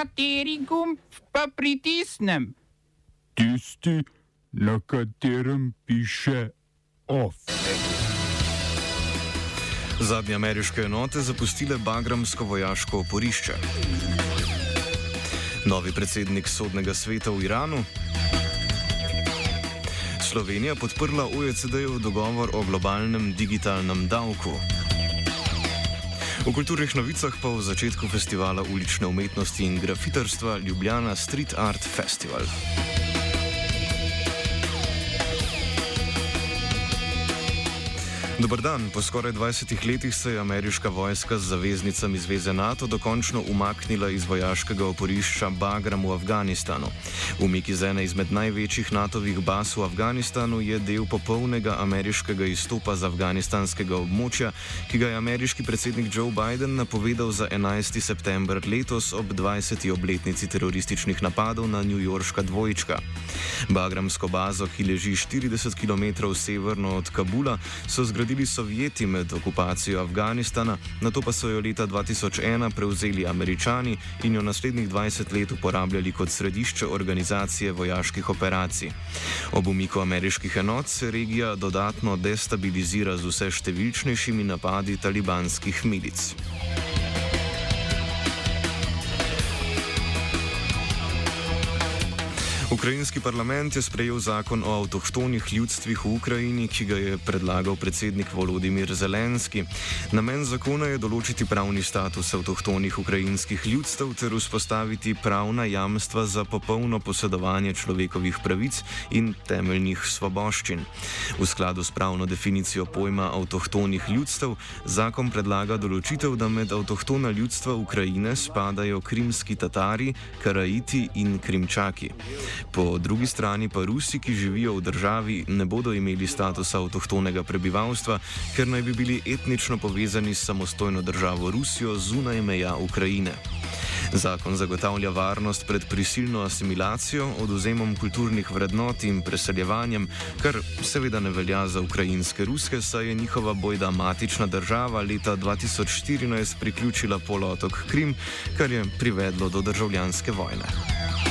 Kateri gumb pa pritisnem? Tisti, na katerem piše OF. Zadnje ameriške enote zapustile Bagramsko vojaško oporišče. Novi predsednik sodnega sveta v Iranu. Slovenija podprla OECD-jev dogovor o globalnem digitalnem davku. V kulturnih novicah pa v začetku festivala ulične umetnosti in grafitarstva Ljubljana Street Art Festival. Dobr dan. Po skoraj 20 letih se je ameriška vojska z zaveznicami Zveze NATO dokončno umaknila iz vojaškega oporišča Bagram v Afganistanu. Umik iz ene izmed največjih NATO-vih baz v Afganistanu je del popolnega ameriškega izstopa z afganistanskega območja, ki ga je ameriški predsednik Joe Biden napovedal za 11. september letos ob 20. obletnici terorističnih napadov na New Yorkska dvojčka. Bagramsko bazo, ki leži 40 km severno od Kabula, so zgradili zgradili Sovjeti med okupacijo Afganistana, na to pa so jo leta 2001 prevzeli Američani in jo naslednjih 20 let uporabljali kot središče organizacije vojaških operacij. Ob umiku ameriških enot se regija dodatno destabilizira z vse številčnejšimi napadi talibanskih milic. Ukrajinski parlament je sprejel zakon o avtohtonih ljudstvih v Ukrajini, ki ga je predlagal predsednik Volodimir Zelenski. Namen zakona je določiti pravni status avtohtonih ukrajinskih ljudstev ter vzpostaviti pravna jamstva za popolno posedovanje človekovih pravic in temeljnih svoboščin. V skladu s pravno definicijo pojma avtohtonih ljudstev, zakon predlaga določitev, da med avtohtona ljudstva Ukrajine spadajo krimski Tatari, Karaiti in Krimčaki. Po drugi strani pa Rusi, ki živijo v državi, ne bodo imeli statusa avtohtonega prebivalstva, ker naj bi bili etnično povezani s samostojno državo Rusijo zunaj meja Ukrajine. Zakon zagotavlja varnost pred prisilno asimilacijo, oduzemom kulturnih vrednot in preseljevanjem, kar seveda ne velja za ukrajinske ruske, saj je njihova bojda matična država leta 2014 priključila polotok Krim, kar je privedlo do državljanske vojne.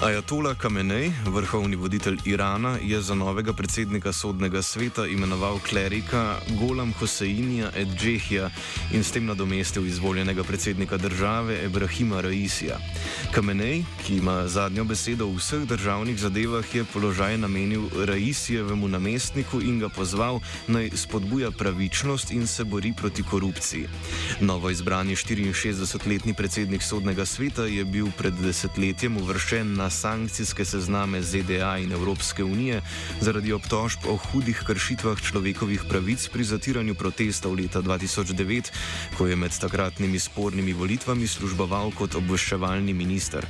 Ajatola Kamenej, vrhovni voditelj Irana, je za novega predsednika sodnega sveta imenoval klerika Golam Hoseinija Edžehija in s tem nadomestil izvoljenega predsednika države Ebrahima Raisija. Kamenej, ki ima zadnjo besedo v vseh državnih zadevah, je položaj namenil Raisijevemu namestniku in ga pozval naj spodbuja pravičnost in se bori proti korupciji. Novo izbrani 64-letni predsednik sodnega sveta je bil pred desetletjem uvrščen na sankcijske sezname ZDA in Evropske unije zaradi obtožb o hudih kršitvah človekovih pravic pri zatiranju protestov leta 2009, ko je med takratnimi spornimi volitvami služboval kot obveščevalni minister.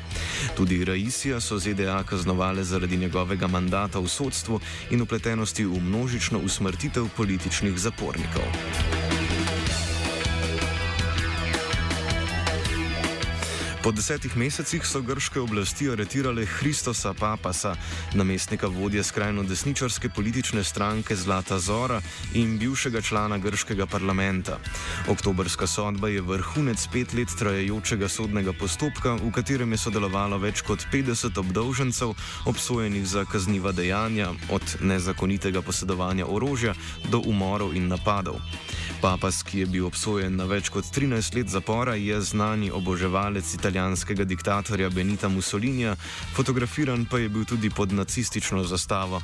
Tudi Raisija so ZDA kaznovale zaradi njegovega mandata v sodstvu in upletenosti v množično usmrtitev političnih zapornikov. Po desetih mesecih so grške oblasti aretirale Hristosa Papasa, namestnika vodje skrajno desničarske politične stranke Zlata Zora in bivšega člana grškega parlamenta. Oktobrska sodba je vrhunec pet let trajajočega sodnega postopka, v katerem je sodelovalo več kot 50 obdolžencev, obsojenih za kazniva dejanja, od nezakonitega posedovanja orožja do umorov in napadov. Papas, ki je bil obsojen na več kot 13 let zapora, je znani oboževalec italijanskega diktatorja Benita Mussolinija, fotografiran pa je bil tudi pod nacistično zastavo.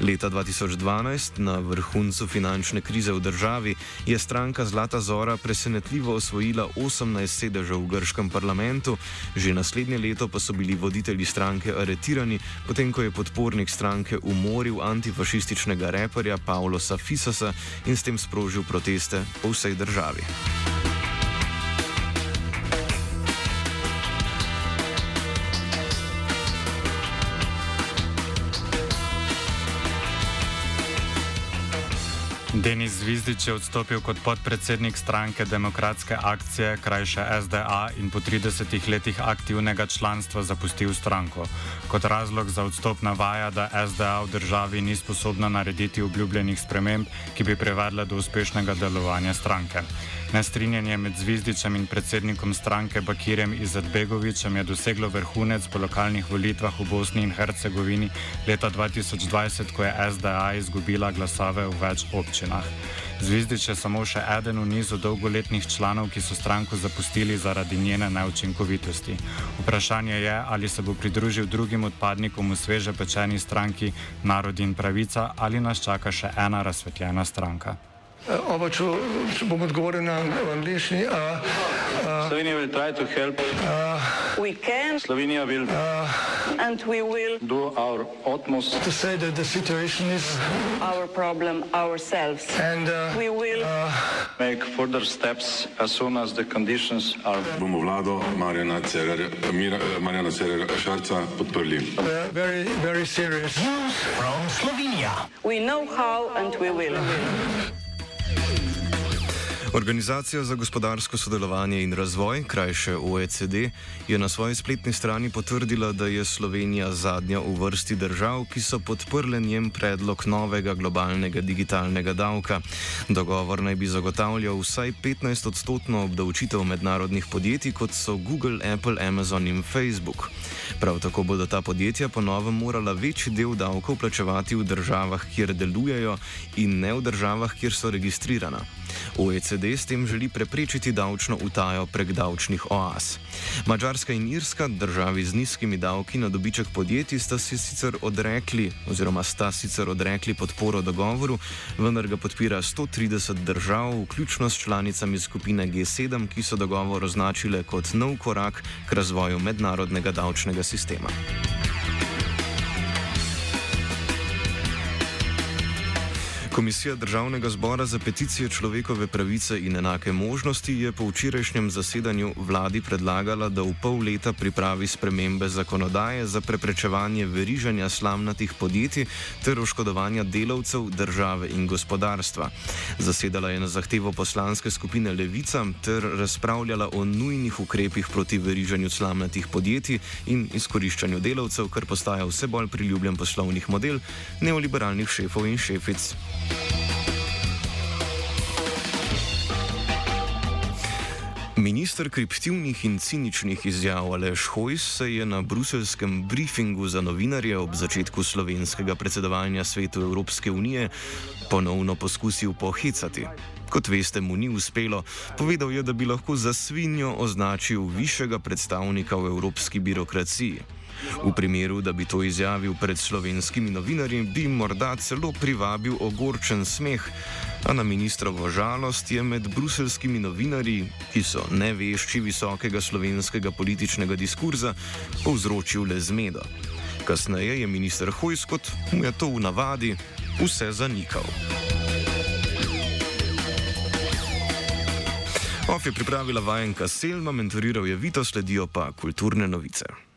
Leta 2012, na vrhuncu finančne krize v državi, je stranka Zlata Zora presenetljivo osvojila 18 sedežev v grškem parlamentu, že naslednje leto pa so bili voditelji stranke aretirani, potem ko je podpornik stranke umoril antifašističnega reperja Paulosa Fisasa in s tem sprožil proteste po vsej državi. Denis Zvizdič je odstopil kot podpredsednik stranke Demokratske akcije, krajše SDA, in po 30 letih aktivnega članstva zapustil stranko. Kot razlog za odstop navaja, da SDA v državi ni sposobna narediti obljubljenih sprememb, ki bi privedle do uspešnega delovanja stranke. Nestrinjanje med Zvizdičem in predsednikom stranke Bakirjem Izetbegovičem je doseglo vrhunec po lokalnih volitvah v Bosni in Hercegovini leta 2020, ko je SDA izgubila glasove v več občin občinah. Zvizdič je samo še eden v nizu dolgoletnih članov, ki so stranko zapustili zaradi njene neučinkovitosti. Vprašanje je, ali se bo pridružil drugim odpadnikom v sveže pečeni stranki Narod in pravica ali nas čaka še ena razsvetljena stranka. Oba, če, če bom odgovoril na angliški. Slovenija bo poskušala pomagati. Slovenija bo naredila naš utmost, da bo rekla, da je situacija naš problem, naš sebe. In bomo naredili nadaljnje korake, as soon as the conditions are. Bomo vlado Marjana Cererera Šarca podprli. Very, very serious. From Slovenija. We know how and we will. Organizacija za gospodarsko sodelovanje in razvoj, krajše OECD, je na svoji spletni strani potrdila, da je Slovenija zadnja v vrsti držav, ki so podprle njen predlog novega globalnega digitalnega davka. Dogovor naj bi zagotavljal vsaj 15-odstotno obdavčitev mednarodnih podjetij, kot so Google, Apple, Amazon in Facebook. Prav tako bodo ta podjetja ponovno morala večji del davkov plačevati v državah, kjer delujejo, in ne v državah, kjer so registrirana. OECD s tem želi preprečiti davčno utajo prek davčnih oaz. Mačarska in Irska, državi z nizkimi davki na dobiček podjetij, sta si sicer odrekli, oziroma sta sicer odrekli podporo dogovoru, vendar ga podpira 130 držav, vključno s članicami skupine G7, ki so dogovor označile kot nov korak k razvoju mednarodnega davčnega sistema. Komisija Državnega zbora za peticije človekove pravice in enake možnosti je po včerajšnjem zasedanju vladi predlagala, da v pol leta pripravi spremembe zakonodaje za preprečevanje verižanja slamnatih podjetij ter oškodovanja delavcev, države in gospodarstva. Zasedala je na zahtevo poslanske skupine Levica ter razpravljala o nujnih ukrepih proti verižanju slamnatih podjetij in izkoriščanju delavcev, kar postaja vse bolj priljubljen poslovnih model neoliberalnih šefov in šefic. Ministr kriptivnih in ciničnih izjav Aleš Hojs se je na bruselskem briefingu za novinarje ob začetku slovenskega predsedovanja svetu Evropske unije ponovno poskusil pohicati. Kot veste, mu ni uspelo. Povedal je, da bi lahko za svinjo označil višjega predstavnika v evropski birokraciji. V primeru, da bi to izjavil pred slovenskimi novinarji, bi morda celo privabil ogorčen smeh, a na ministrovo žalost je med bruselskimi novinarji, ki so nevešči visokega slovenskega političnega diskurza, povzročil le zmedo. Kasneje je minister Hojs, kot mu je to v navadi, vse zanikal. Of je pripravila vajenka Selma, mentoriral je Vito, sledijo pa kulturne novice.